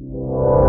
you.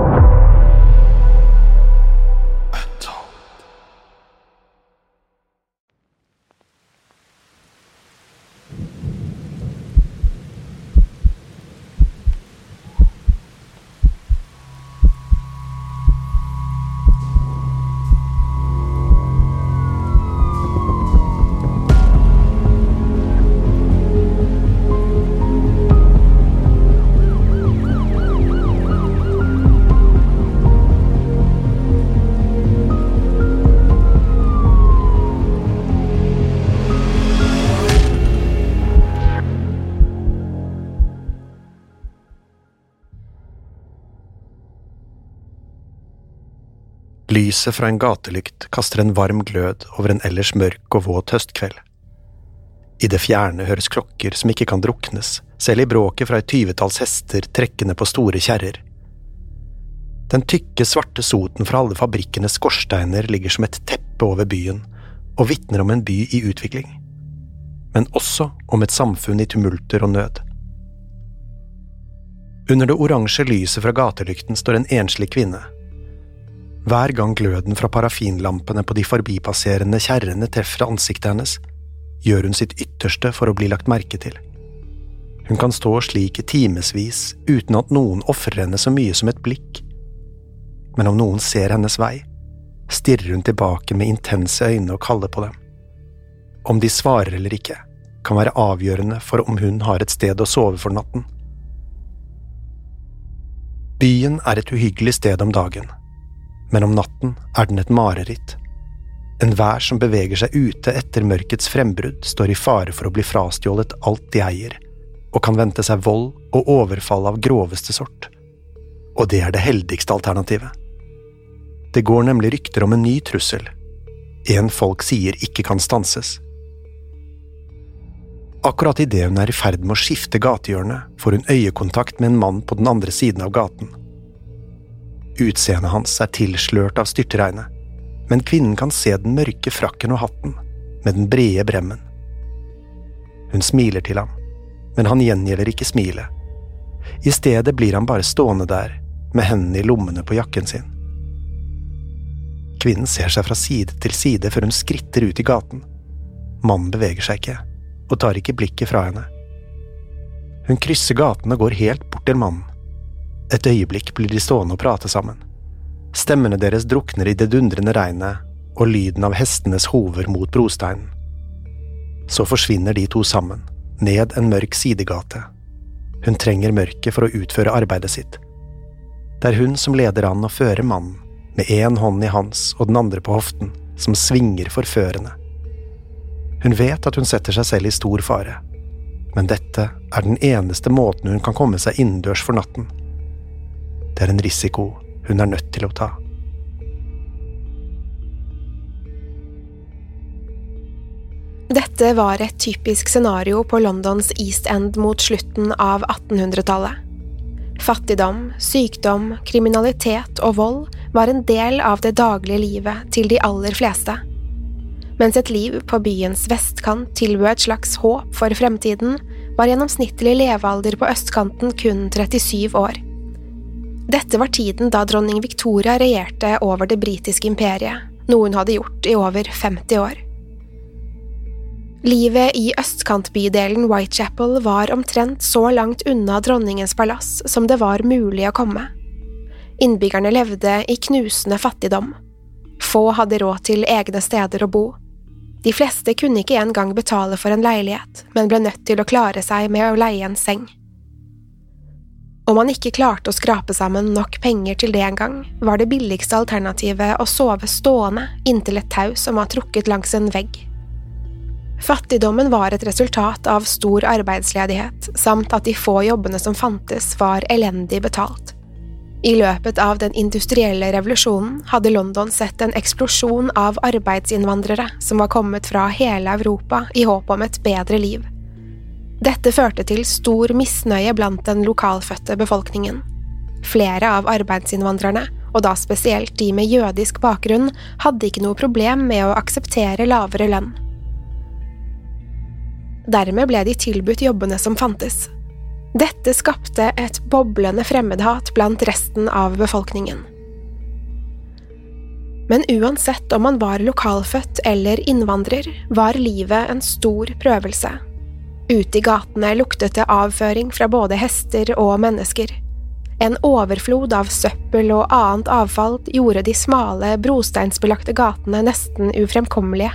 Lyset fra en gatelykt kaster en varm glød over en ellers mørk og våt høstkveld. I det fjerne høres klokker som ikke kan druknes, selv i bråket fra et tyvetalls hester trekkende på store kjerrer. Den tykke, svarte soten fra alle fabrikkenes skorsteiner ligger som et teppe over byen, og vitner om en by i utvikling. Men også om et samfunn i tumulter og nød. Under det oransje lyset fra gatelykten står en enslig kvinne. Hver gang gløden fra parafinlampene på de forbipasserende kjerrene treffer ansiktet hennes, gjør hun sitt ytterste for å bli lagt merke til. Hun kan stå slik i timevis uten at noen ofrer henne så mye som et blikk. Men om noen ser hennes vei, stirrer hun tilbake med intense øyne og kaller på dem. Om de svarer eller ikke, kan være avgjørende for om hun har et sted å sove for natten. Byen er et uhyggelig sted om dagen, men om natten er den et mareritt. Enhver som beveger seg ute etter mørkets frembrudd, står i fare for å bli frastjålet alt de eier, og kan vente seg vold og overfall av groveste sort. Og det er det heldigste alternativet. Det går nemlig rykter om en ny trussel, en folk sier ikke kan stanses. Akkurat idet hun er i ferd med å skifte gatehjørne, får hun øyekontakt med en mann på den andre siden av gaten. Utseendet hans er tilslørt av styrtregnet, men kvinnen kan se den mørke frakken og hatten, med den brede bremmen. Hun smiler til ham, men han gjengjelder ikke smilet. I stedet blir han bare stående der, med hendene i lommene på jakken sin. Kvinnen ser seg fra side til side før hun skritter ut i gaten. Mannen beveger seg ikke, og tar ikke blikket fra henne. Hun krysser gaten og går helt bort til mannen. Et øyeblikk blir de stående og prate sammen. Stemmene deres drukner i det dundrende regnet og lyden av hestenes hover mot brosteinen. Så forsvinner de to sammen, ned en mørk sidegate. Hun trenger mørket for å utføre arbeidet sitt. Det er hun som leder an og fører mannen, med én hånd i hans og den andre på hoften, som svinger forførende. Hun vet at hun setter seg selv i stor fare, men dette er den eneste måten hun kan komme seg innendørs for natten. Det er en risiko hun er nødt til å ta. Dette var et typisk scenario på Londons East End mot slutten av 1800-tallet. Fattigdom, sykdom, kriminalitet og vold var en del av det daglige livet til de aller fleste. Mens et liv på byens vestkant tilbød et slags håp for fremtiden, var gjennomsnittlig levealder på østkanten kun 37 år. Dette var tiden da dronning Victoria regjerte over det britiske imperiet, noe hun hadde gjort i over 50 år. Livet i østkantbydelen Whitechapel var omtrent så langt unna dronningens palass som det var mulig å komme. Innbyggerne levde i knusende fattigdom. Få hadde råd til egne steder å bo. De fleste kunne ikke engang betale for en leilighet, men ble nødt til å klare seg med å leie en seng. Om man ikke klarte å skrape sammen nok penger til det engang, var det billigste alternativet å sove stående inntil et tau som var trukket langs en vegg. Fattigdommen var et resultat av stor arbeidsledighet, samt at de få jobbene som fantes, var elendig betalt. I løpet av den industrielle revolusjonen hadde London sett en eksplosjon av arbeidsinnvandrere som var kommet fra hele Europa i håp om et bedre liv. Dette førte til stor misnøye blant den lokalfødte befolkningen. Flere av arbeidsinnvandrerne, og da spesielt de med jødisk bakgrunn, hadde ikke noe problem med å akseptere lavere lønn. Dermed ble de tilbudt jobbene som fantes. Dette skapte et boblende fremmedhat blant resten av befolkningen. Men uansett om man var lokalfødt eller innvandrer, var livet en stor prøvelse. Ute i gatene luktet det avføring fra både hester og mennesker. En overflod av søppel og annet avfall gjorde de smale, brosteinsbelagte gatene nesten ufremkommelige.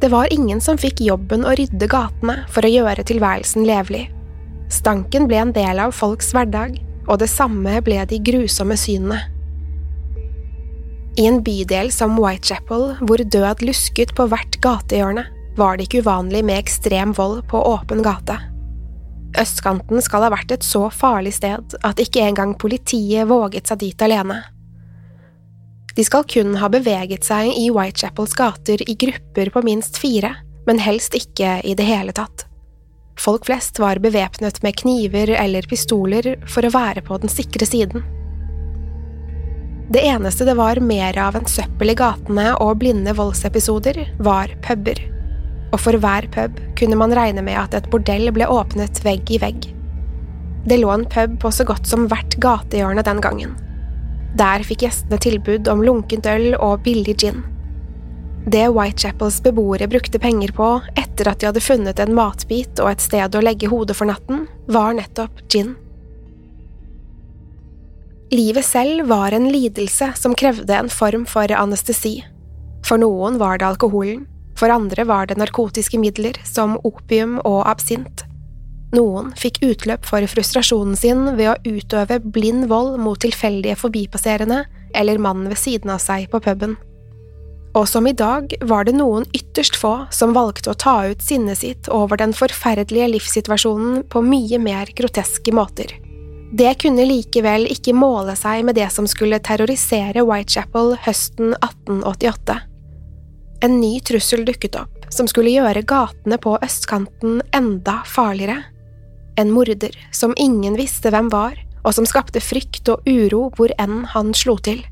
Det var ingen som fikk jobben å rydde gatene for å gjøre tilværelsen levelig. Stanken ble en del av folks hverdag, og det samme ble de grusomme synene. I en bydel som Whitechapel, hvor død lusket på hvert gatehjørne, var det ikke uvanlig med ekstrem vold på åpen gate. Østkanten skal ha vært et så farlig sted at ikke engang politiet våget seg dit alene. De skal kun ha beveget seg i Whitechapels gater i grupper på minst fire, men helst ikke i det hele tatt. Folk flest var bevæpnet med kniver eller pistoler for å være på den sikre siden. Det eneste det var mer av enn søppel i gatene og blinde voldsepisoder, var puber. Og for hver pub kunne man regne med at et bordell ble åpnet vegg i vegg. Det lå en pub på så godt som hvert gatehjørne den gangen. Der fikk gjestene tilbud om lunkent øl og billig gin. Det Whitechapels beboere brukte penger på etter at de hadde funnet en matbit og et sted å legge hodet for natten, var nettopp gin. Livet selv var en lidelse som krevde en form for anestesi. For noen var det alkoholen, for andre var det narkotiske midler som opium og absint. Noen fikk utløp for frustrasjonen sin ved å utøve blind vold mot tilfeldige forbipasserende eller mannen ved siden av seg på puben og som i dag var det noen ytterst få som valgte å ta ut sinnet sitt over den forferdelige livssituasjonen på mye mer groteske måter. Det kunne likevel ikke måle seg med det som skulle terrorisere Whitechapel høsten 1888. En ny trussel dukket opp, som skulle gjøre gatene på østkanten enda farligere. En morder som ingen visste hvem var, og som skapte frykt og uro hvor enn han slo til.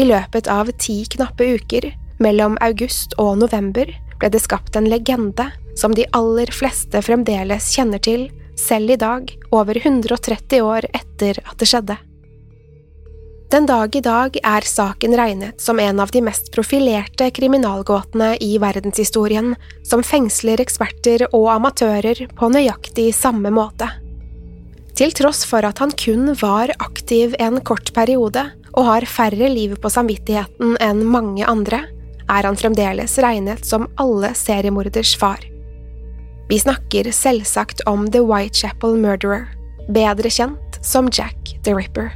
I løpet av ti knappe uker, mellom august og november, ble det skapt en legende som de aller fleste fremdeles kjenner til, selv i dag, over 130 år etter at det skjedde. Den dag i dag er saken regnet som en av de mest profilerte kriminalgåtene i verdenshistorien, som fengsler eksperter og amatører på nøyaktig samme måte. Til tross for at han kun var aktiv en kort periode, og har færre liv på samvittigheten enn mange andre, er han fremdeles regnet som alle seriemorders far. Vi snakker selvsagt om The Whitechapel Murderer, bedre kjent som Jack the Ripper.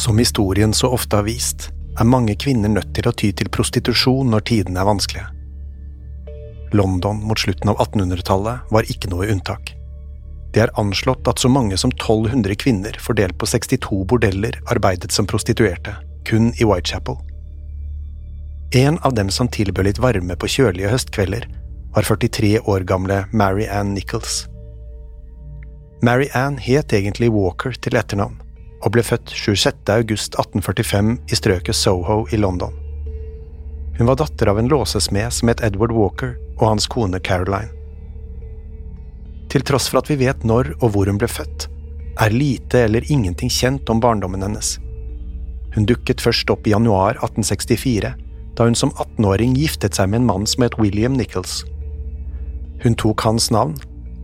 Som historien så ofte har vist, er mange kvinner nødt til å ty til prostitusjon når tidene er vanskelige. London mot slutten av 1800-tallet var ikke noe unntak. Det er anslått at så mange som 1200 kvinner fordelt på 62 bordeller arbeidet som prostituerte, kun i Whitechapel. En av dem som tilbød litt varme på kjølige høstkvelder, var 43 år gamle Mary Ann Nichols. Mary Ann het egentlig Walker til etternavn, og ble født 26. august 1845 i strøket Soho i London. Hun var datter av en låsesmed som het Edward Walker, og hans kone Caroline. Til tross for at vi vet når og hvor hun ble født, er lite eller ingenting kjent om barndommen hennes. Hun dukket først opp i januar 1864, da hun som 18-åring giftet seg med en mann som het William Nichols. Hun tok hans navn,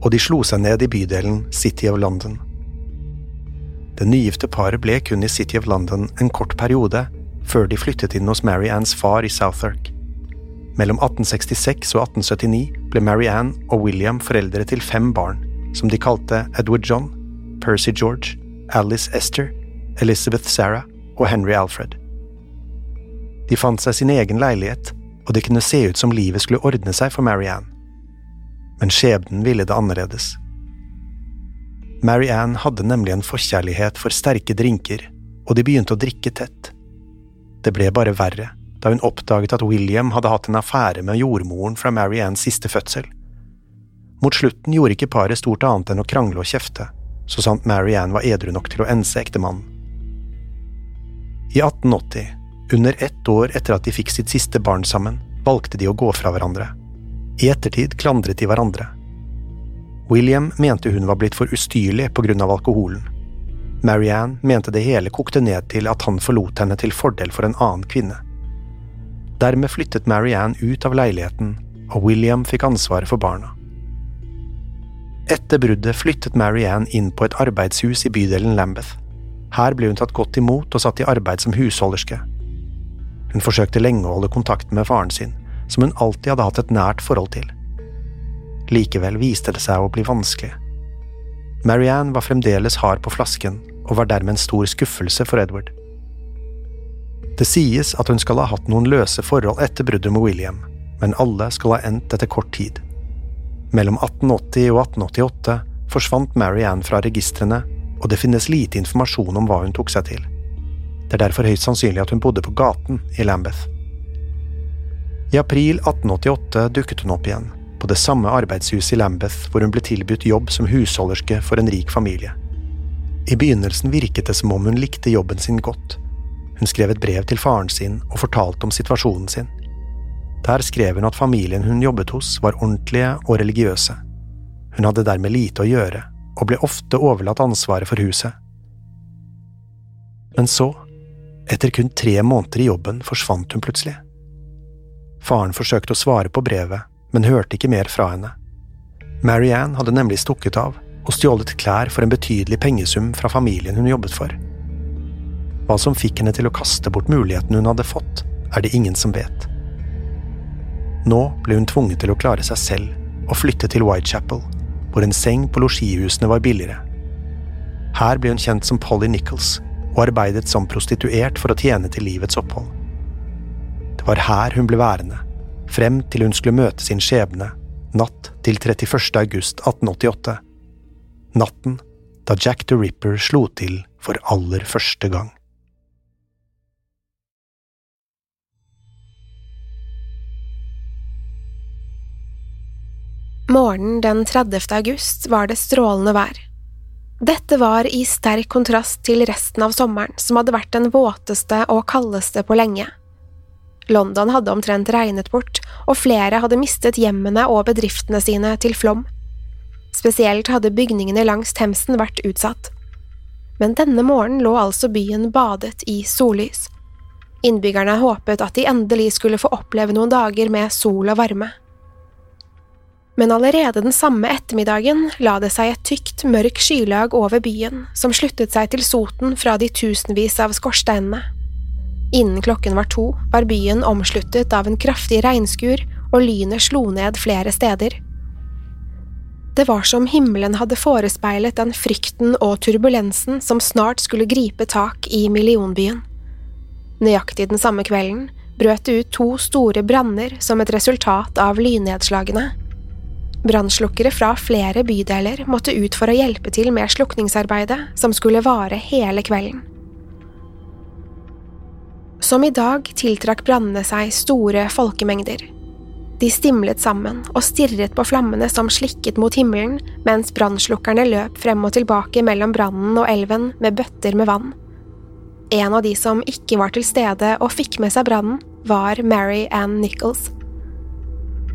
og de slo seg ned i bydelen City of London. Det nygifte paret ble kun i City of London en kort periode, før de flyttet inn hos Mary Anns far i Southwark. Mellom 1866 og 1879 ble Mary Ann og William foreldre til fem barn, som de kalte Edward John, Percy George, Alice Esther, Elizabeth Sarah og Henry Alfred. De fant seg sin egen leilighet, og det kunne se ut som livet skulle ordne seg for Mary Ann. Men skjebnen ville det annerledes. Mary Ann hadde nemlig en forkjærlighet for sterke drinker, og de begynte å drikke tett. Det ble bare verre da hun oppdaget at William hadde hatt en affære med jordmoren fra Mary Anns siste fødsel. Mot slutten gjorde ikke paret stort annet enn å krangle og kjefte, så sant Mary Ann var edru nok til å ense ektemannen. I 1880, under ett år etter at de fikk sitt siste barn sammen, valgte de å gå fra hverandre. I ettertid klandret de hverandre. William mente hun var blitt for ustyrlig på grunn av alkoholen. Marianne mente det hele kokte ned til at han forlot henne til fordel for en annen kvinne. Dermed flyttet Marianne ut av leiligheten, og William fikk ansvaret for barna. Etter bruddet flyttet Marianne inn på et arbeidshus i bydelen Lambeth. Her ble hun tatt godt imot og satt i arbeid som husholderske. Hun forsøkte lenge å holde kontakten med faren sin, som hun alltid hadde hatt et nært forhold til. Likevel viste det seg å bli vanskelig. Marianne var fremdeles hard på flasken, og var dermed en stor skuffelse for Edward. Det sies at hun skal ha hatt noen løse forhold etter bruddet med William, men alle skal ha endt etter kort tid. Mellom 1880 og 1888 forsvant Marianne fra registrene, og det finnes lite informasjon om hva hun tok seg til. Det er derfor høyst sannsynlig at hun bodde på gaten i Lambeth. I april 1888 dukket hun opp igjen, på det samme arbeidshuset i Lambeth hvor hun ble tilbudt jobb som husholderske for en rik familie. I begynnelsen virket det som om hun likte jobben sin godt. Hun skrev et brev til faren sin og fortalte om situasjonen sin. Der skrev hun at familien hun jobbet hos, var ordentlige og religiøse. Hun hadde dermed lite å gjøre, og ble ofte overlatt ansvaret for huset. Men så, etter kun tre måneder i jobben forsvant hun plutselig. Faren forsøkte å svare på brevet, men hørte ikke mer fra henne. Marianne hadde nemlig stukket av og stjålet klær for en betydelig pengesum fra familien hun jobbet for. Hva som fikk henne til å kaste bort muligheten hun hadde fått, er det ingen som vet. Nå ble hun tvunget til å klare seg selv og flytte til Whitechapel, hvor en seng på losjihusene var billigere. Her ble hun kjent som Polly Nichols og arbeidet som prostituert for å tjene til livets opphold. Det var her hun ble værende, frem til hun skulle møte sin skjebne natt til 31. august 1888. Natten da Jack the Ripper slo til for aller første gang. Morgenen den 30. august var det strålende vær. Dette var i sterk kontrast til resten av sommeren, som hadde vært den våteste og kaldeste på lenge. London hadde omtrent regnet bort, og flere hadde mistet hjemmene og bedriftene sine til flom. Spesielt hadde bygningene langs Themsen vært utsatt. Men denne morgenen lå altså byen badet i sollys. Innbyggerne håpet at de endelig skulle få oppleve noen dager med sol og varme men allerede den samme ettermiddagen la det seg et tykt, mørk skylag over byen, som sluttet seg til soten fra de tusenvis av skorsteinene. Innen klokken var to, var byen omsluttet av en kraftig regnskur, og lynet slo ned flere steder. Det var som himmelen hadde forespeilet den frykten og turbulensen som snart skulle gripe tak i millionbyen. Nøyaktig den samme kvelden brøt det ut to store branner som et resultat av lynnedslagene. Brannslukkere fra flere bydeler måtte ut for å hjelpe til med slukningsarbeidet, som skulle vare hele kvelden. Som i dag tiltrakk brannene seg store folkemengder. De stimlet sammen og stirret på flammene som slikket mot himmelen, mens brannslukkerne løp frem og tilbake mellom brannen og elven med bøtter med vann. En av de som ikke var til stede og fikk med seg brannen, var Mary Ann Nichols.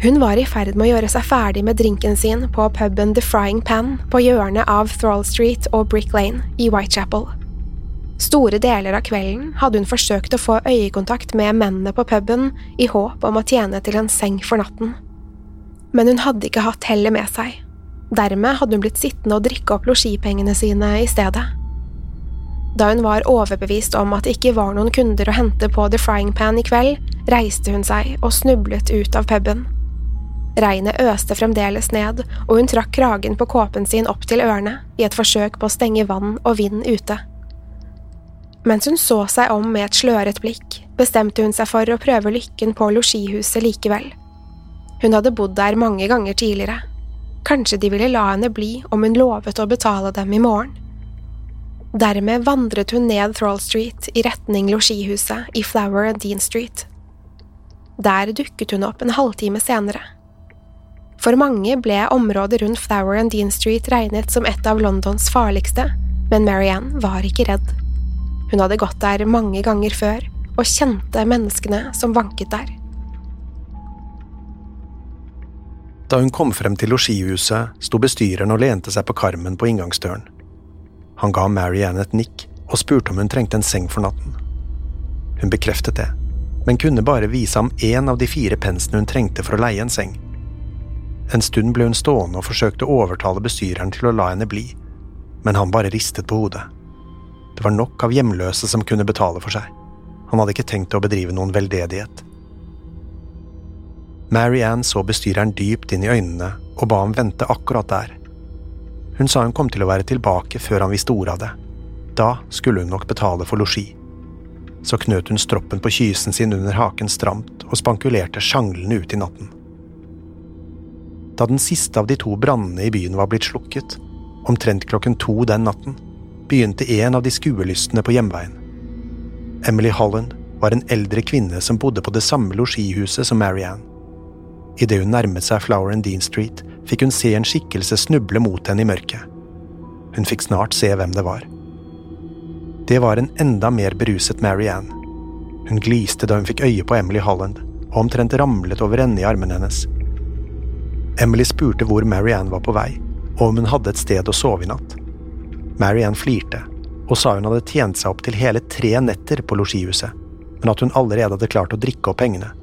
Hun var i ferd med å gjøre seg ferdig med drinken sin på puben The Frying Pan på hjørnet av Thrall Street og Brick Lane i Whitechapel. Store deler av kvelden hadde hun forsøkt å få øyekontakt med mennene på puben i håp om å tjene til en seng for natten. Men hun hadde ikke hatt hellet med seg. Dermed hadde hun blitt sittende og drikke opp losjipengene sine i stedet. Da hun var overbevist om at det ikke var noen kunder å hente på The Frying Pan i kveld, reiste hun seg og snublet ut av puben. Regnet øste fremdeles ned, og hun trakk kragen på kåpen sin opp til ørene i et forsøk på å stenge vann og vind ute. Mens hun så seg om med et sløret blikk, bestemte hun seg for å prøve lykken på losjihuset likevel. Hun hadde bodd der mange ganger tidligere. Kanskje de ville la henne bli om hun lovet å betale dem i morgen. Dermed vandret hun ned Thrall Street i retning losjihuset i Flower and Dean Street. Der dukket hun opp en halvtime senere. For mange ble området rundt Flower and Dean Street regnet som et av Londons farligste, men Marianne var ikke redd. Hun hadde gått der mange ganger før og kjente menneskene som vanket der. Da hun kom frem til losjihuset, sto bestyreren og lente seg på karmen på inngangsdøren. Han ga Marianne et nikk og spurte om hun trengte en seng for natten. Hun bekreftet det, men kunne bare vise ham én av de fire pensene hun trengte for å leie en seng. En stund ble hun stående og forsøkte å overtale bestyreren til å la henne bli, men han bare ristet på hodet. Det var nok av hjemløse som kunne betale for seg. Han hadde ikke tenkt å bedrive noen veldedighet. Mary Ann så bestyreren dypt inn i øynene og ba ham vente akkurat der. Hun sa hun kom til å være tilbake før han visste ordet av det. Da skulle hun nok betale for losji. Så knøt hun stroppen på kysen sin under haken stramt og spankulerte sjanglende ut i natten. Da den siste av de to brannene i byen var blitt slukket, omtrent klokken to den natten, begynte en av de skuelystne på hjemveien. Emily Holland var en eldre kvinne som bodde på det samme losjihuset som Marianne. Idet hun nærmet seg Flower and Dean Street, fikk hun se en skikkelse snuble mot henne i mørket. Hun fikk snart se hvem det var. Det var en enda mer beruset Marianne. Hun gliste da hun fikk øye på Emily Holland, og omtrent ramlet over ende i armen hennes. Emily spurte hvor Marianne var på vei, og om hun hadde et sted å sove i natt. Marianne flirte og sa hun hadde tjent seg opp til hele tre netter på losjihuset, men at hun allerede hadde klart å drikke opp pengene.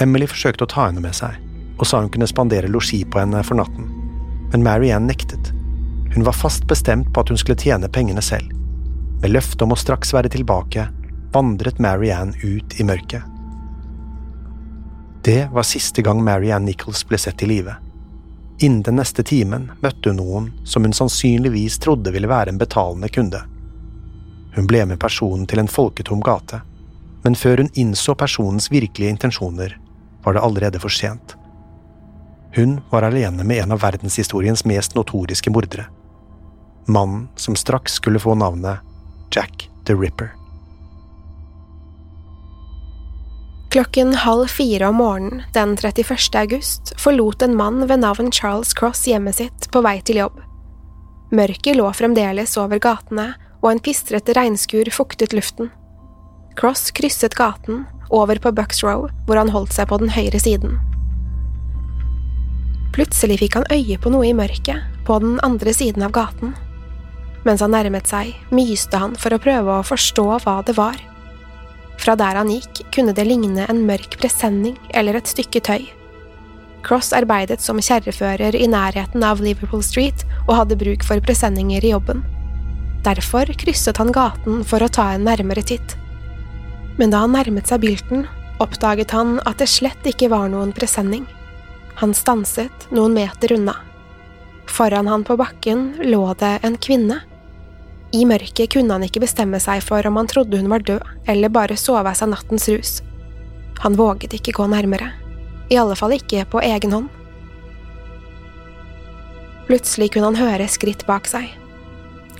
Emily forsøkte å ta henne med seg, og sa hun kunne spandere losji på henne for natten, men Marianne nektet. Hun var fast bestemt på at hun skulle tjene pengene selv. Med løfte om å straks være tilbake vandret Marianne ut i mørket. Det var siste gang Marianne Nichols ble sett i live. Innen den neste timen møtte hun noen som hun sannsynligvis trodde ville være en betalende kunde. Hun ble med personen til en folketom gate, men før hun innså personens virkelige intensjoner, var det allerede for sent. Hun var alene med en av verdenshistoriens mest notoriske mordere. Mannen som straks skulle få navnet Jack the Ripper. Klokken halv fire om morgenen den 31. august forlot en mann ved navn Charles Cross hjemmet sitt på vei til jobb. Mørket lå fremdeles over gatene, og en pistrete regnskur fuktet luften. Cross krysset gaten, over på Bucks Row, hvor han holdt seg på den høyre siden. Plutselig fikk han øye på noe i mørket, på den andre siden av gaten. Mens han nærmet seg, myste han for å prøve å forstå hva det var. Fra der han gikk, kunne det ligne en mørk presenning eller et stykke tøy. Cross arbeidet som kjerrefører i nærheten av Liverpool Street og hadde bruk for presenninger i jobben. Derfor krysset han gaten for å ta en nærmere titt. Men da han nærmet seg Bylten, oppdaget han at det slett ikke var noen presenning. Han stanset noen meter unna. Foran han på bakken lå det en kvinne i mørket kunne han ikke bestemme seg for om han trodde hun var død, eller bare sove seg nattens rus. Han våget ikke gå nærmere, i alle fall ikke på egen hånd. Plutselig kunne han høre skritt bak seg.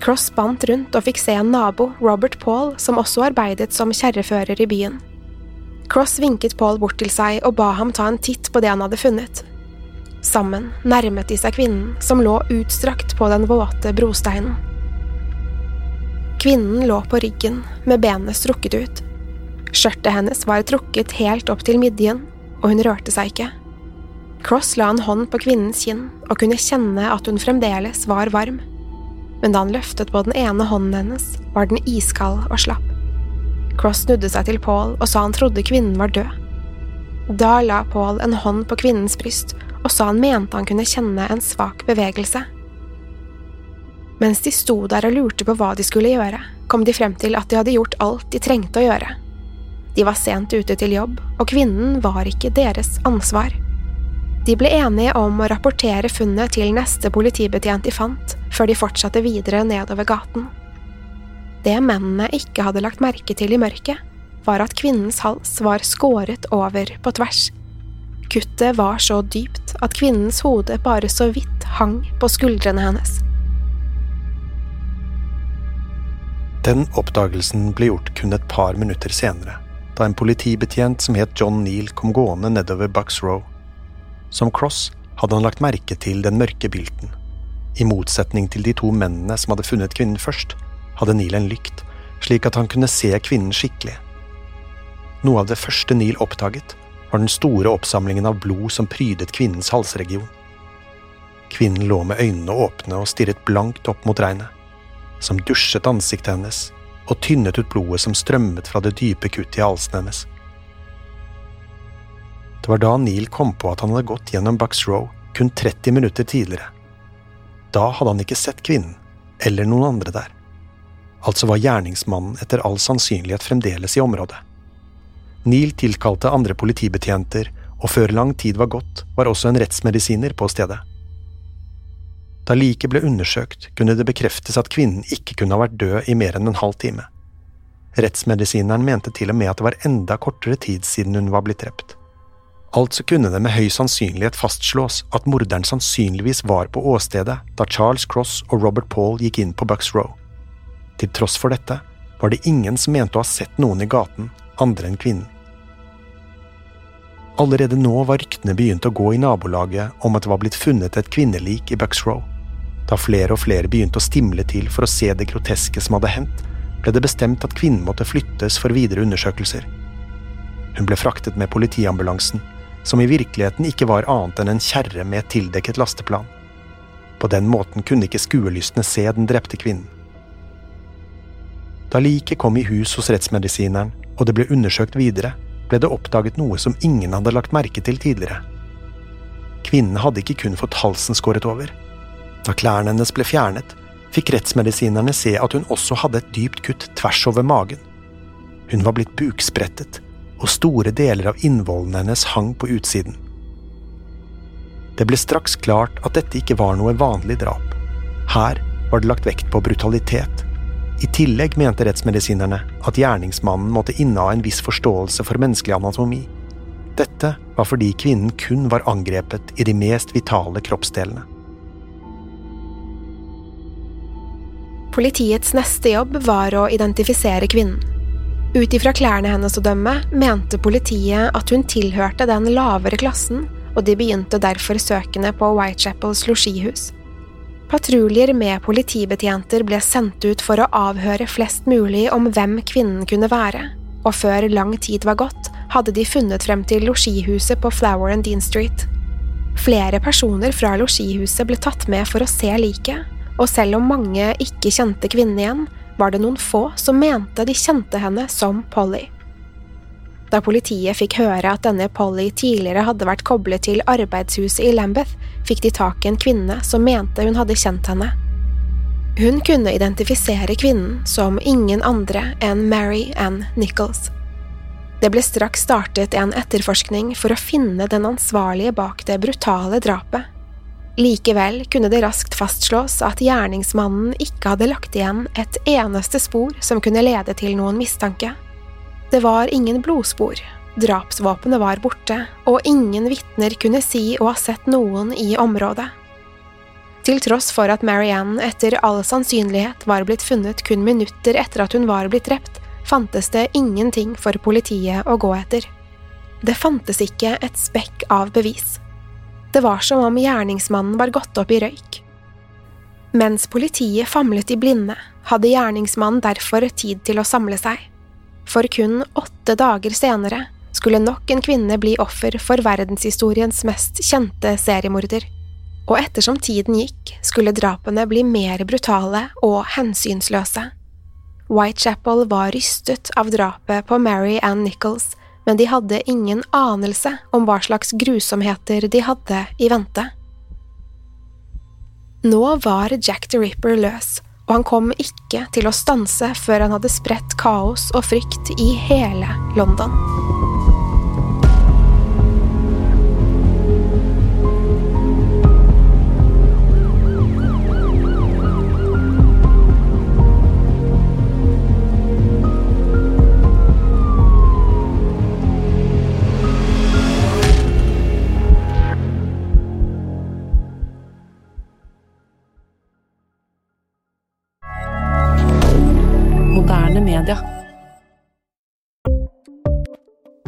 Cross bandt rundt og fikk se en nabo, Robert Paul, som også arbeidet som kjerrefører i byen. Cross vinket Paul bort til seg og ba ham ta en titt på det han hadde funnet. Sammen nærmet de seg kvinnen, som lå utstrakt på den våte brosteinen. Kvinnen lå på ryggen, med benene strukket ut. Skjørtet hennes var trukket helt opp til midjen, og hun rørte seg ikke. Cross la en hånd på kvinnens kinn og kunne kjenne at hun fremdeles var varm men da han løftet på den ene hånden hennes, var den iskald og slapp. Cross snudde seg til Paul og sa han trodde kvinnen var død. Da la Paul en hånd på kvinnens bryst og sa han mente han kunne kjenne en svak bevegelse. Mens de sto der og lurte på hva de skulle gjøre, kom de frem til at de hadde gjort alt de trengte å gjøre. De var sent ute til jobb, og kvinnen var ikke deres ansvar. De ble enige om å rapportere funnet til neste politibetjent de fant, før de fortsatte videre nedover gaten. Det mennene ikke hadde lagt merke til i mørket, var at kvinnens hals var skåret over på tvers. Kuttet var så dypt at kvinnens hode bare så vidt hang på skuldrene hennes. Den oppdagelsen ble gjort kun et par minutter senere, da en politibetjent som het John Neal kom gående nedover Bucks Row. Som Cross hadde han lagt merke til den mørke bilten. i motsetning til de to mennene som hadde funnet kvinnen først, hadde Neil en lykt, slik at han kunne se kvinnen skikkelig. Noe av det første Neil oppdaget, var den store oppsamlingen av blod som prydet kvinnens halsregion. Kvinnen lå med øynene åpne og stirret blankt opp mot regnet, som dusjet ansiktet hennes og tynnet ut blodet som strømmet fra det dype kuttet i halsen hennes. Det var da Neil kom på at han hadde gått gjennom Bucks Row kun 30 minutter tidligere da hadde han ikke sett kvinnen, eller noen andre der. Altså var gjerningsmannen etter all sannsynlighet fremdeles i området. Neil tilkalte andre politibetjenter, og før lang tid var gått, var også en rettsmedisiner på stedet. Da liket ble undersøkt, kunne det bekreftes at kvinnen ikke kunne ha vært død i mer enn en halv time. Rettsmedisineren mente til og med at det var enda kortere tid siden hun var blitt drept. Altså kunne det med høy sannsynlighet fastslås at morderen sannsynligvis var på åstedet da Charles Cross og Robert Paul gikk inn på Bucks Row. Til tross for dette var det ingen som mente å ha sett noen i gaten andre enn kvinnen. Allerede nå var ryktene begynt å gå i nabolaget om at det var blitt funnet et kvinnelik i Bucks Row. Da flere og flere begynte å stimle til for å se det groteske som hadde hendt, ble det bestemt at kvinnen måtte flyttes for videre undersøkelser. Hun ble fraktet med politiambulansen som i virkeligheten ikke var annet enn en kjerre med et tildekket lasteplan. På den måten kunne ikke skuelystne se den drepte kvinnen. Da liket kom i hus hos rettsmedisineren, og det ble undersøkt videre, ble det oppdaget noe som ingen hadde lagt merke til tidligere. Kvinnen hadde ikke kun fått halsen skåret over. Da klærne hennes ble fjernet, fikk rettsmedisinerne se at hun også hadde et dypt kutt tvers over magen. Hun var blitt buksprettet, og store deler av innvollene hennes hang på utsiden. Det ble straks klart at dette ikke var noe vanlig drap. Her var det lagt vekt på brutalitet. I tillegg mente rettsmedisinerne at gjerningsmannen måtte inneha en viss forståelse for menneskelig anatomi. Dette var fordi kvinnen kun var angrepet i de mest vitale kroppsdelene. Politiets neste jobb var å identifisere kvinnen. Ut ifra klærne hennes å dømme mente politiet at hun tilhørte den lavere klassen, og de begynte derfor søkene på Whitechapels losjihus. Patruljer med politibetjenter ble sendt ut for å avhøre flest mulig om hvem kvinnen kunne være, og før lang tid var gått, hadde de funnet frem til losjihuset på Flower and Dean Street. Flere personer fra losjihuset ble tatt med for å se liket, og selv om mange ikke kjente kvinnen igjen, var det noen få som mente de kjente henne som Polly. Da politiet fikk høre at denne Polly tidligere hadde vært koblet til arbeidshuset i Lambeth, fikk de tak i en kvinne som mente hun hadde kjent henne. Hun kunne identifisere kvinnen som ingen andre enn Mary Ann Nichols. Det ble straks startet en etterforskning for å finne den ansvarlige bak det brutale drapet Likevel kunne det raskt fastslås at gjerningsmannen ikke hadde lagt igjen et eneste spor som kunne lede til noen mistanke. Det var ingen blodspor, drapsvåpenet var borte, og ingen vitner kunne si å ha sett noen i området. Til tross for at Marianne etter all sannsynlighet var blitt funnet kun minutter etter at hun var blitt drept, fantes det ingenting for politiet å gå etter. Det fantes ikke et spekk av bevis. Det var som om gjerningsmannen var gått opp i røyk. Mens politiet famlet i blinde, hadde gjerningsmannen derfor tid til å samle seg. For kun åtte dager senere skulle nok en kvinne bli offer for verdenshistoriens mest kjente seriemorder. Og ettersom tiden gikk, skulle drapene bli mer brutale og hensynsløse. Whitechapel var rystet av drapet på Mary Ann Nichols, men de hadde ingen anelse om hva slags grusomheter de hadde i vente. Nå var Jack the Ripper løs, og han kom ikke til å stanse før han hadde spredt kaos og frykt i hele London.